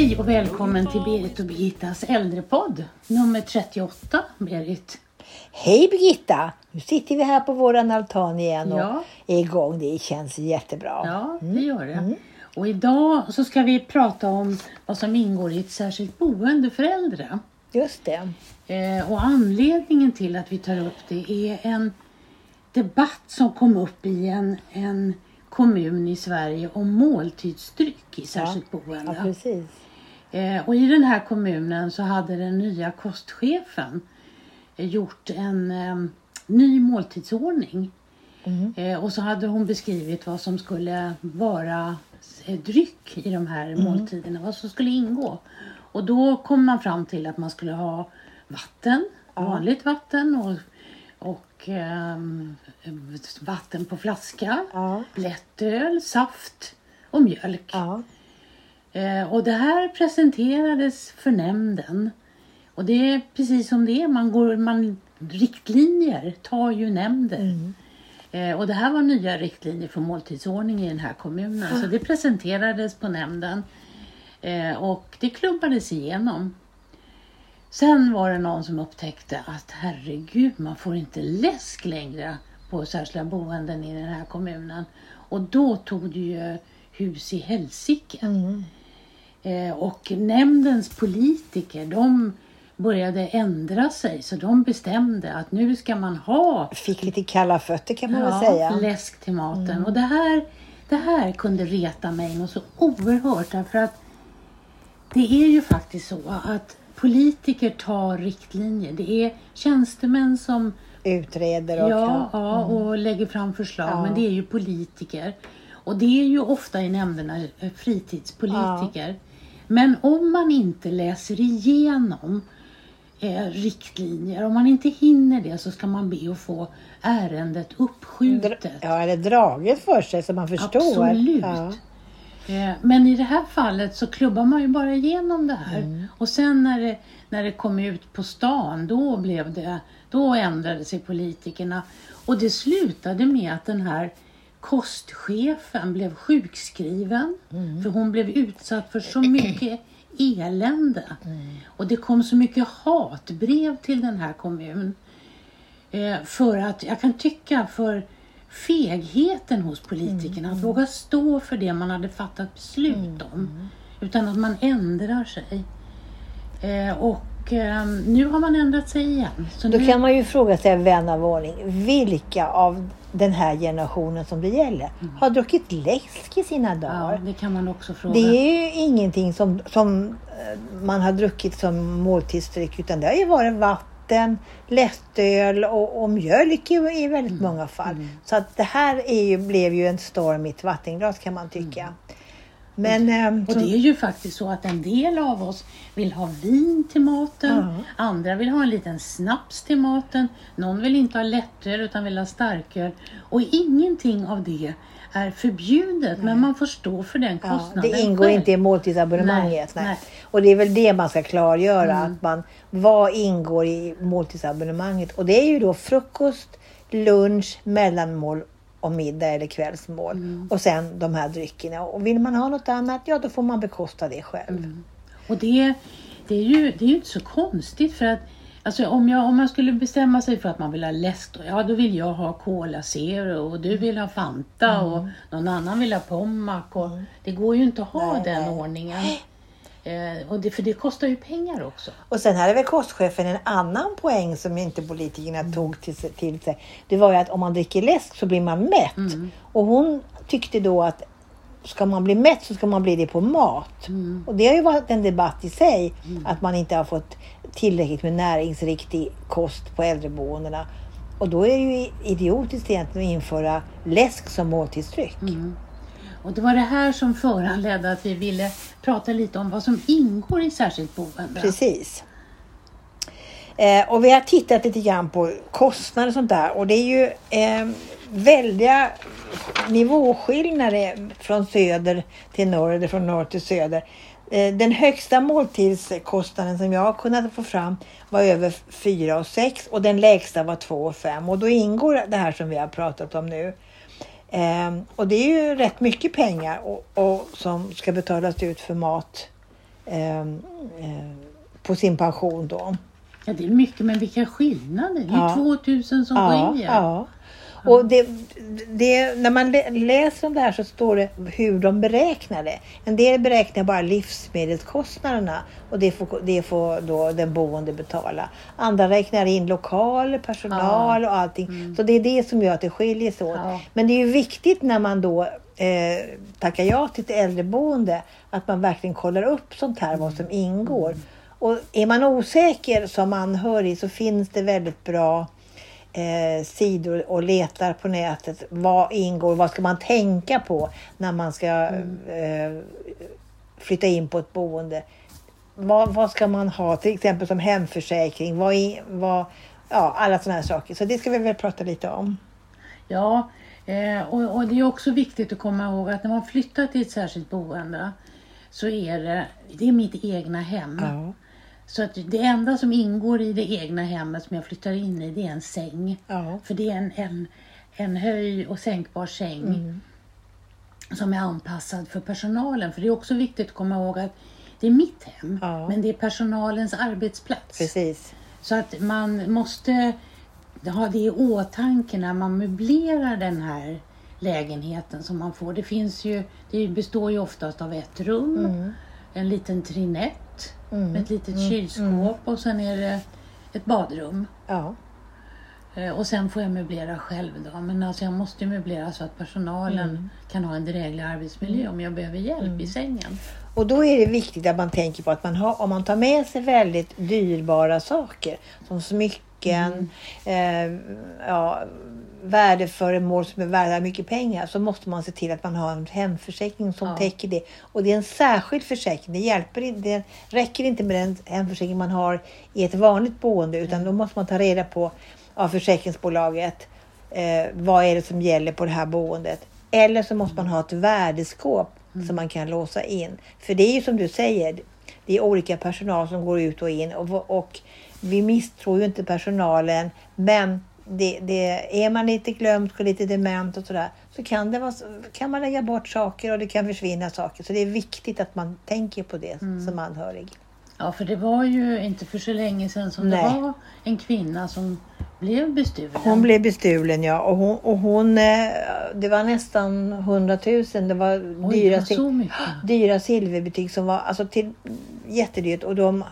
Hej och välkommen till Berit och Birgittas äldrepodd nummer 38, Berit. Hej Birgitta! Nu sitter vi här på våran altan igen och Ja. är igång. Det känns jättebra. Ja, det gör det. Och idag så ska vi prata om vad som ingår i ett särskilt boende för äldre. Just det. Eh, och anledningen till att vi tar upp det är en debatt som kom upp i en, en kommun i Sverige om måltidsdryck i särskilt Ja, boende. precis. Eh, och i den här kommunen så hade den nya kostchefen eh, gjort en eh, ny måltidsordning. Mm. Eh, och så hade hon beskrivit vad som skulle vara eh, dryck i de här Mm. måltiderna, vad som skulle ingå. Och då kom man fram till att man skulle ha vatten, vanligt vatten och, och ehm, vatten på flaska, Ja. lättöl, saft och mjölk. Ja. Eh, och det här presenterades för nämnden. Och det är precis som det är, man går, man, riktlinjer tar ju nämnden. Eh, och det här var nya riktlinjer för måltidsordning i den här kommunen. Så det presenterades på nämnden. Eh, och det klubbades igenom. Sen var det någon som upptäckte att herregud, man får inte läsk längre på särskilda boenden i den här kommunen. Och då tog det ju hus i helsike. Mm. Eh, och nämndens politiker, de började ändra sig. Så de bestämde att nu ska man ha Fick lite kalla fötter kan man ja, väl säga. läsk till maten. Och det här, det här kunde reta mig något så oerhört. Därför att det är ju faktiskt så att politiker tar riktlinjer. Det är tjänstemän som Utreder och... Ja, ja och lägger fram förslag. Ja. Men det är ju politiker. Och det är ju ofta i nämnderna eh, fritidspolitiker. Men om man inte läser igenom eh, riktlinjer, om man inte hinner det så ska man be att få ärendet uppskjutet. Ja, eller draget för sig så man förstår. Absolut. Ja. Eh, Men i det här fallet så klubbar man ju bara igenom det här. Mm. Och sen när det, när det kom ut på stan, då blev det, då ändrade sig politikerna. Och det slutade med att den här kostchefen blev sjukskriven. Mm. För hon blev utsatt för så mycket elände. Mm. Och det kom så mycket hatbrev till den här kommunen. Eh, för att, jag kan tycka för fegheten hos politikerna Mm. att våga stå för det man hade fattat beslut om. Utan att man ändrar sig. Eh, och eh, nu har man ändrat sig igen. Så Då nu, kan man ju fråga sig, vän av ordning, vilka av den här generationen som det gäller har druckit läsk i sina Mm. ja, dagar? det kan man också fråga. Det är ju ingenting som, som eh, man har druckit som måltidsdryck utan det har ju varit vatten, lättöl och, och mjölk i, i väldigt Mm. många fall. Så att det här är ju, blev ju en storm i ett vattenglas kan man tycka. Men ehm, Mm. Och som- det är ju faktiskt så att en del av oss vill ha vin till maten. Ja. Andra vill ha en liten snaps till maten. Någon vill inte ha lättöl utan vill ha starköl. Och ingenting av det är förbjudet. Men man får stå för den Ja, kostnaden det ingår själv. inte i måltidsabonnemanget. Nej, Nej, nej. Och det är väl det man ska klargöra. Att man, vad ingår i måltidsabonnemanget? Och det är ju då frukost, lunch, mellanmål och middag eller kvällsmål. Mm. Och sen de här dryckerna. Och vill man ha något annat, ja då får man bekosta det själv. Mm. Och det, det, är ju, det är ju inte så konstigt för att Alltså om, jag, om man skulle bestämma sig för att man vill ha läsk, ja då vill jag ha Cola Zero och du vill ha Fanta Mm. och någon annan vill ha Pommac. Och Det går ju inte att ha Nej, den nej. ordningen. Eh, och det, för det kostar ju pengar också. Och sen hade väl kostchefen en annan poäng som inte politikerna tog till sig, till sig. Det var ju att om man dricker läsk så blir man mätt. Mm. Och hon tyckte då att ska man bli mätt så ska man bli det på mat. Mm. Och det har ju varit en debatt i sig. Att man inte har fått tillräckligt med näringsriktig kost på äldreboendena. Och då är det ju idiotiskt egentligen att införa läsk som måltidsdryck. Och det var det här som föranledde att vi ville prata lite om vad som ingår i särskilt boende. Precis. Eh, och vi har tittat lite grann på kostnader och sånt där. Och det är ju eh, väldiga nivåskillnader från söder till norr eller från norr till söder. Eh, den högsta måltidskostnaden som jag har kunnat få fram var över 4 och 6 och den lägsta var 2 och 5. Och då ingår det här som vi har pratat om nu. Eh, och det är ju rätt mycket pengar och, och som ska betalas ut för mat eh, eh, på sin pension då. Ja, det är mycket, men vilka skillnader. Det är Ja. 2000 som Ja, skiljer. ja. Och det, det, när man lä- läser om det här så står det hur de beräknar det. En del beräknar bara livsmedelskostnaderna och det får, det får då den boende betala. Andra räknar in lokaler, personal och allting. Så det är det som gör att det skiljer sig åt. Ja. Men det är ju viktigt när man då eh, tackar ja till ett äldreboende att man verkligen kollar upp sånt här, vad som ingår. Och är man osäker som anhörig så finns det väldigt bra eh, sidor och letar på nätet. Vad ingår? Vad ska man tänka på när man ska eh, flytta in på ett boende? Vad, vad ska man ha till exempel som hemförsäkring? Vad, vad, ja, alla sådana här saker. Så det ska vi väl prata lite om. Ja, eh, och, och det är också viktigt att komma ihåg att när man flyttar till ett särskilt boende så är det, det är mitt egna hem. Ja. Så att det enda som ingår i det egna hemmet som jag flyttar in i det är en säng. Ja. För det är en, en, en höj och sänkbar säng Mm. som är anpassad för personalen. För det är också viktigt att komma ihåg att det är mitt hem, Ja. men det är personalens arbetsplats. Precis. Så att man måste ha det i åtanke när man möblerar den här lägenheten som man får. Det finns ju, det består ju oftast av ett rum, Mm. en liten trinett med ett litet kylskåp och sen är det ett badrum. Ja. Eh, Och sen får jag möblera själv då. Men alltså jag måste möblera så att personalen kan ha en dräglig arbetsmiljö om jag behöver hjälp i sängen. Och då är det viktigt att man tänker på att man har, om man tar med sig väldigt dyrbara saker som smycken, eh, ja, värdeföremål som är värda mycket pengar så måste man se till att man har en hemförsäkring som Ja. täcker det. Och det är en särskild försäkring. Det, hjälper, inte- det räcker inte med den hemförsäkring man har i ett vanligt boende utan då måste man ta reda på av försäkringsbolaget eh, vad är det som gäller på det här boendet. Eller så måste man ha ett värdeskåp som man kan låsa in. För det är ju som du säger, det är olika personal som går ut och in och, och vi misstror ju inte personalen men det, det, är man lite glömsk och lite dement och sådär så kan, det vara, kan man lägga bort saker och det kan försvinna saker. Så det är viktigt att man tänker på det som anhörig. Ja, för det var ju inte för så länge sedan som Nej. det var en kvinna som blev bestulen. Hon blev bestulen ja och hon, och hon eh, det var nästan 100 000. Det var Oj, det dyra, var så mycket. dyra silverbetyg som var alltså till, jättedyrt. Och de,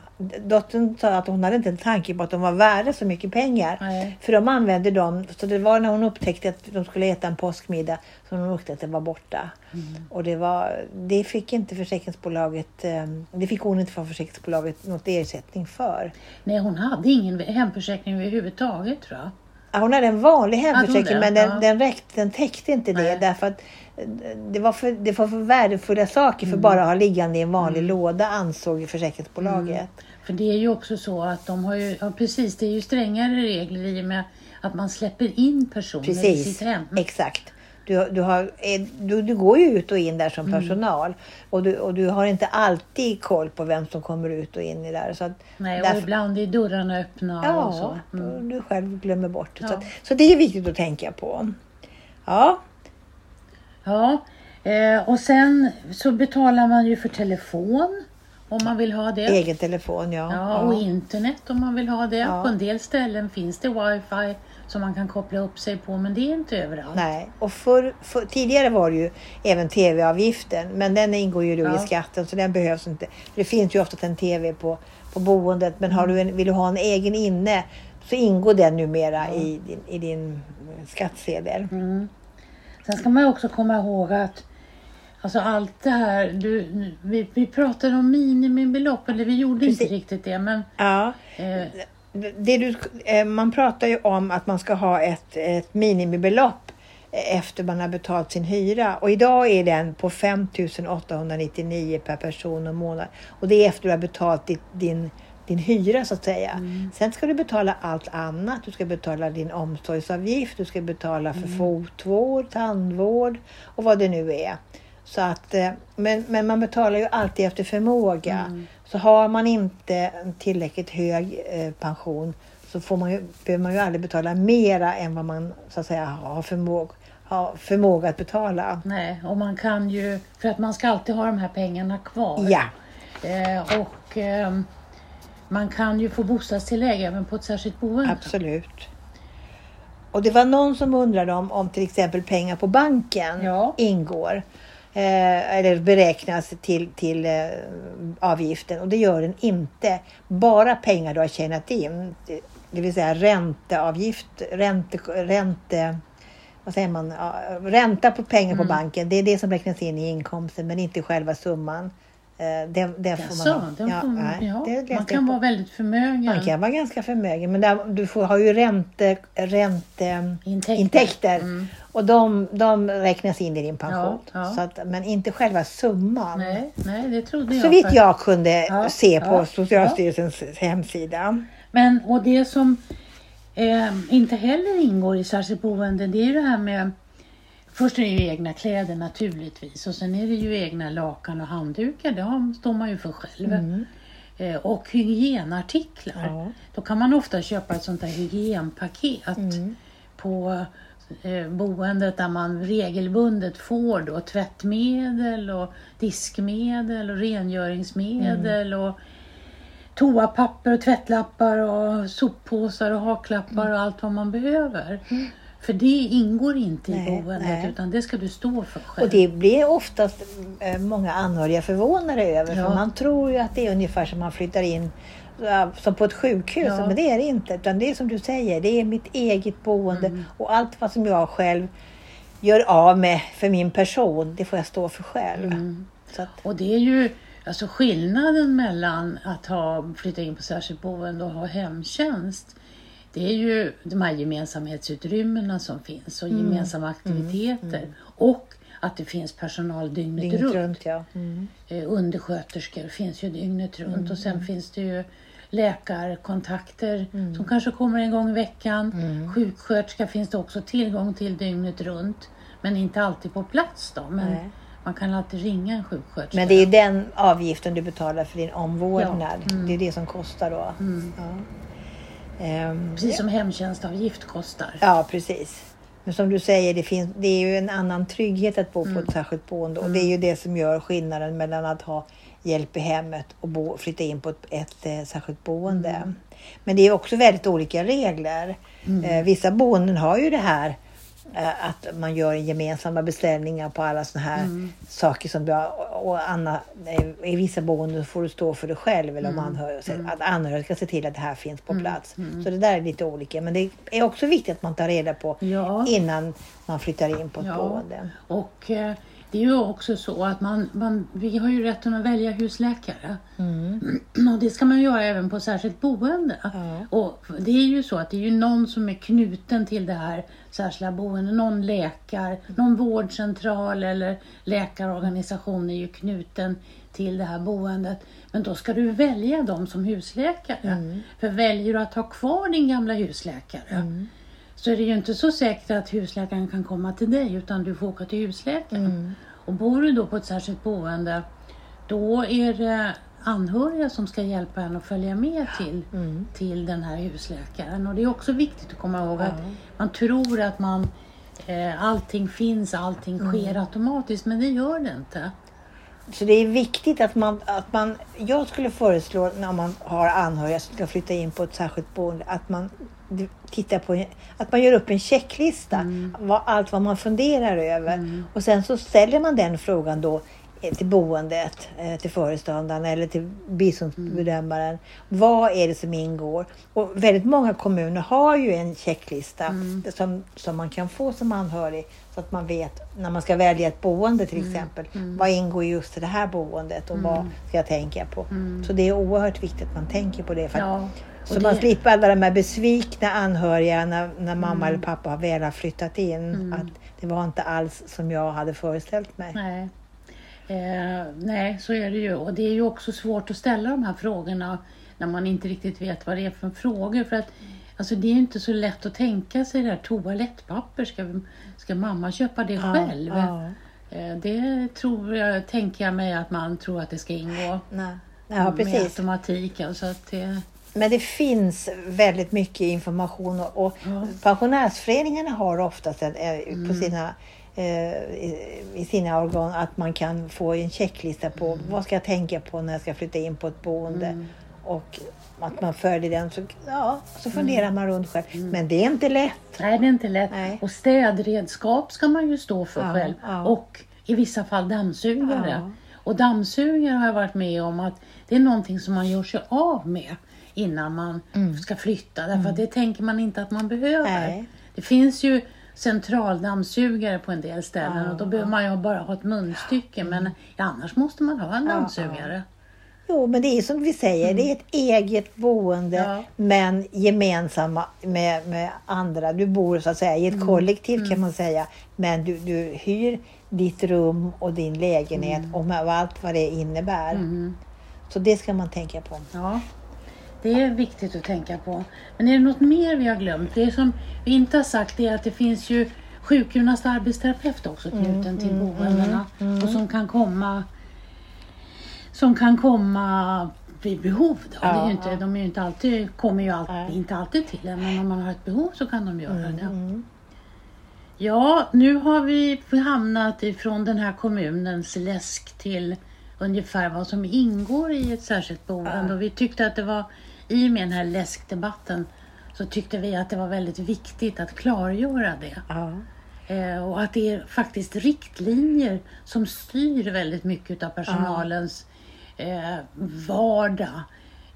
dottern sa att hon hade inte en tanke på att de var värda så mycket pengar. Nej. För de använde dem. Så det var när hon upptäckte att de skulle äta en påskmiddag som hon upptäckte att det var borta. Mm. Och det, var, det fick inte försäkringsbolaget, eh, det fick hon inte från försäkringsbolaget något ersättning för. Nej, hon hade ingen hemförsäkring överhuvudtaget tror jag. Ja, Hon hade en vanlig hemförsäkring det? men den, Ja. den, räckte, den täckte inte det Nej. därför att det var, för, det var för värdefulla saker Mm. för bara att ha liggande i en vanlig låda ansåg försäkringsbolaget. För det är ju också så att de har ju, ja precis, det är ju strängare regler i och med att man släpper in personer i Precis, sitt hem. exakt. Du, du, har, eh, du, du går ju ut och in där som Mm. personal och du, och du har inte alltid koll på vem som kommer ut och in i där. Så att Nej, och därför- ibland är dörrarna öppna och Ja, så. Mm. du själv glömmer bort det. Så, Ja. att, så det är viktigt att tänka på. Ja, Ja, eh, och sen så betalar man ju för telefon om man vill ha det. egen telefon ja. Ja, och internet om man vill ha det. Ja. På en del ställen finns det wifi som man kan koppla upp sig på men det är inte överallt. Nej, och för, för, tidigare var det ju även tv-avgiften, men den ingår ju då i Ja. skatten så den behövs inte. Det finns ju ofta en tv på, på boendet, men har du en, vill du ha en egen inne så ingår den numera i, din, i din skattsedel. Mm. Sen ska man också komma ihåg att alltså allt det här, du, vi, vi pratade om minimibelopp, eller vi gjorde inte Precis. riktigt det men Ja, eh, det du, eh, man pratar ju om att man ska ha ett, ett minimibelopp efter man har betalt sin hyra. Och idag är den på 5 899 per person och månad. Och det är efter du har betalt ditt, din, din hyra så att säga. Sen ska du betala allt annat. Du ska betala din omsorgsavgift, du ska betala för fotvård, tandvård och vad det nu är. Så att, eh, men, men man betalar ju alltid efter förmåga. Så har man inte en tillräckligt hög eh, pension så får man ju, behöver man ju aldrig betala mera än vad man så att säga har förmåga, har förmåga att betala. nej, och man kan ju, för att man ska alltid ha de här pengarna kvar. Ja, Eh, och eh, man kan ju få bostadstillägg även på ett särskilt boende. Absolut. Och det var någon som undrade om, om till exempel pengar på banken Ja. ingår. Eh, eller beräknas till, till eh, avgiften och det gör den inte. Bara pengar du har tjänat in. Det, det vill säga ränteavgift, ränte, ränte, vad säger man, Ja, ränta på pengar på banken. Det är det som räknas in i inkomsten men inte själva summan. Eh, det, det får man Jaså, ha. den Ja, får, man- nej, ja, det man kan på. vara väldigt förmögen. Man kan vara ganska förmögen men där, du får, har ju ränte, ränte, Intäkter. intäkter. Mm. Och de, de räknas in i din pension. Ja, ja. Så att, men inte själva summan. Nej, nej, det trodde jag. Så vitt jag kunde Ja, se på ja, Socialstyrelsens hemsida. Men och det som eh, inte heller ingår i särskilt boende det är ju det här med Först är det ju egna kläder naturligtvis och sen är det ju egna lakan och handdukar. Det står man ju för själv. Mm. Eh, och hygienartiklar. Ja. Då kan man ofta köpa ett sånt där hygienpaket Mm. på eh, boendet där man regelbundet får då tvättmedel och diskmedel och rengöringsmedel Mm. och toapapper och tvättlappar och soppåsar och haklappar och allt vad man behöver. För det ingår inte. Nej, i boendet nej. utan det ska du stå för själv. Och det blir oftast eh, många anhöriga förvånade över. Ja. För man tror ju att det är ungefär som man flyttar in som på ett sjukhus. Ja. Men det är det inte. Utan det är som du säger, det är mitt eget boende. Mm. Och allt vad som jag själv gör av med för min person, det får jag stå för själv. Mm. Att, Och det är ju alltså skillnaden mellan att ha, flytta in på särskilt boende och ha hemtjänst. Det är ju de här gemensamhetsutrymmena som finns Mm. och gemensamma aktiviteter. Och att det finns personal dygnet, dygnet runt. runt ja. Mm. Eh, undersköterskor finns ju dygnet runt och Mm. sen finns det ju läkarkontakter Mm. som kanske kommer en gång i veckan. Sjuksköterska finns det också tillgång till dygnet runt. Men inte alltid på plats då. Men Nej. man kan alltid ringa en sjuksköterska. Men det är ju den avgiften du betalar för din omvårdnad. Ja, mm. Det är det som kostar då. Mm. Ja. Ehm, Precis som hemtjänstavgift kostar. Ja, precis. Men som du säger, det, finns, det är ju en annan trygghet att bo på ett särskilt boende. Och det är ju det som gör skillnaden mellan att ha hjälp i hemmet och bo, flytta in på ett, ett eh, särskilt boende. Men det är också väldigt olika regler. Eh, vissa boenden har ju det här eh, att man gör gemensamma beställningar på alla såna här saker som du har. Och Anna, I vissa boenden får du stå för dig själv eller om anhöriga, att anhöriga ska se till att det här finns på plats. Så det där är lite olika. Men det är också viktigt att man tar reda på Ja. innan man flyttar in på ett Ja. boende. Och eh, det är ju också så att man, man, vi har ju rätten att välja husläkare. Och det ska man göra även på särskilt boende. Ja. Och det är ju så att det är ju någon som är knuten till det här särskilda boendet. Någon läkare, någon vårdcentral eller läkarorganisation är ju knuten till det här boendet. Men då ska du välja dem som husläkare. För väljer du att ha kvar din gamla husläkare så är det ju inte så säkert att husläkaren kan komma till dig utan du får åka till husläkaren. Och bor du då på ett särskilt boende då är det anhöriga som ska hjälpa en att följa med till, till den här husläkaren. Och det är också viktigt att komma ihåg att man tror att man, eh, allting finns, allting sker automatiskt men det gör det inte. Så det är viktigt att man, att man, jag skulle föreslå när man har anhöriga som ska flytta in på ett särskilt boende, att man tittar på, att man gör upp en checklista, vad, allt vad man funderar över. Och sen så ställer man den frågan då till boendet, eh, till föreståndaren eller till biståndsbedömaren. Vad är det som ingår? Och väldigt många kommuner har ju en checklista som, som man kan få som anhörig så att man vet när man ska välja ett boende till exempel. Vad ingår just i det här boendet och vad ska jag tänka på? Så det är oerhört viktigt att man tänker på det. För Ja, så man det- slipper alla de här besvikna anhöriga när, när mamma eller pappa väl har flyttat in. Att det var inte alls som jag hade föreställt mig. Nej. Eh, nej, så är det ju. Och det är ju också svårt att ställa de här frågorna när man inte riktigt vet vad det är för frågor. För att alltså, det är ju inte så lätt att tänka sig det här toalettpapper. Ska, ska mamma köpa det själv? Ja, Eh, det tror jag, tänker jag mig att man tror att det ska ingå nej. ja med precis. automatik. Alltså att det, Men det finns väldigt mycket information och, och Ja. pensionärsföreningarna har oftast en, eh, på sina eh, i, i sina organ att man kan få en checklista på Mm. vad ska jag tänka på när jag ska flytta in på ett boende. Och att man följer den så, ja, så funderar man runt själv. Men det är inte lätt. Nej, det är inte lätt. Nej. Och städredskap ska man ju stå för Ja, själv. ja. Och i vissa fall dammsugare. Ja. Och dammsugare har jag varit med om att det är någonting som man gör sig av med innan man ska flytta. Därför att det tänker man inte att man behöver. Mm. Nej. Det finns ju centraldammsugare på en del ställen Ja, Mm. och då behöver man ju bara ha ett munstycke. Men ja, annars måste man ha en dammsugare. Jo, men det är som vi säger, det är ett eget boende Mm. Ja. men gemensamma med, med andra. Du bor så att säga i Mm. ett kollektiv kan man säga. Men du, du hyr ditt rum och din lägenhet och med allt vad det innebär. Mm. Så det ska man tänka på. Ja, det är viktigt att tänka på. Men är det något mer vi har glömt? Det som vi inte har sagt är att det finns ju sjukgymnast och arbetsterapeut också knuten till boendena och som kan komma som kan komma vid behov. Då. det är Ja, ju inte, De är inte alltid, kommer ju alltid, inte alltid till en, men om man har ett behov så kan de göra det. Ja, nu har vi hamnat ifrån den här kommunens läsk till ungefär vad som ingår i ett särskilt boende. Och vi tyckte att det var, i och med den här läskdebatten, så tyckte vi att det var väldigt viktigt att klargöra det. Ja. Eh, och att det är faktiskt riktlinjer som styr väldigt mycket av personalens eh, vardag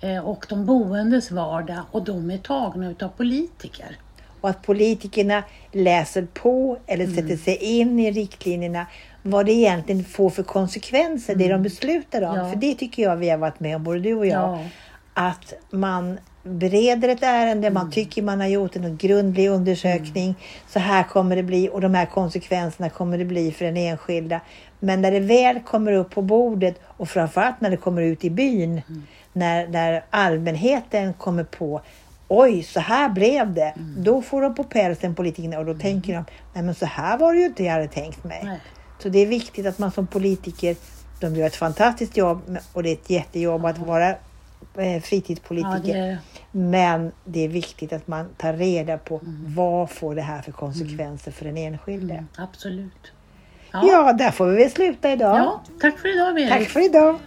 eh, och de boendes vardag och de är tagna utav politiker. Och att politikerna läser på eller Mm. sätter sig in i riktlinjerna. Vad det egentligen får för konsekvenser, det de beslutar om. Mm. Ja. För det tycker jag vi har varit med om, både du och jag. Att man bereder ett ärende, man Mm. tycker man har gjort en grundlig undersökning. Så här kommer det bli och de här konsekvenserna kommer det bli för den enskilda. Men när det väl kommer upp på bordet och framförallt när det kommer ut i byn, Mm. när, när allmänheten kommer på Oj, så här blev det. Mm. Då får de på pälsen politikerna och då tänker de, nej men så här var det ju inte jag hade tänkt mig. Nej. Så det är viktigt att man som politiker, de gör ett fantastiskt jobb och det är ett jättejobb att vara Eh, fritidspolitiker. Ja, det... Men det är viktigt att man tar reda på mm. vad får det här för konsekvenser mm. för den enskilde. Mm, absolut. Ja. ja, där får vi väl sluta idag. Ja, tack för idag Berit. Tack för idag.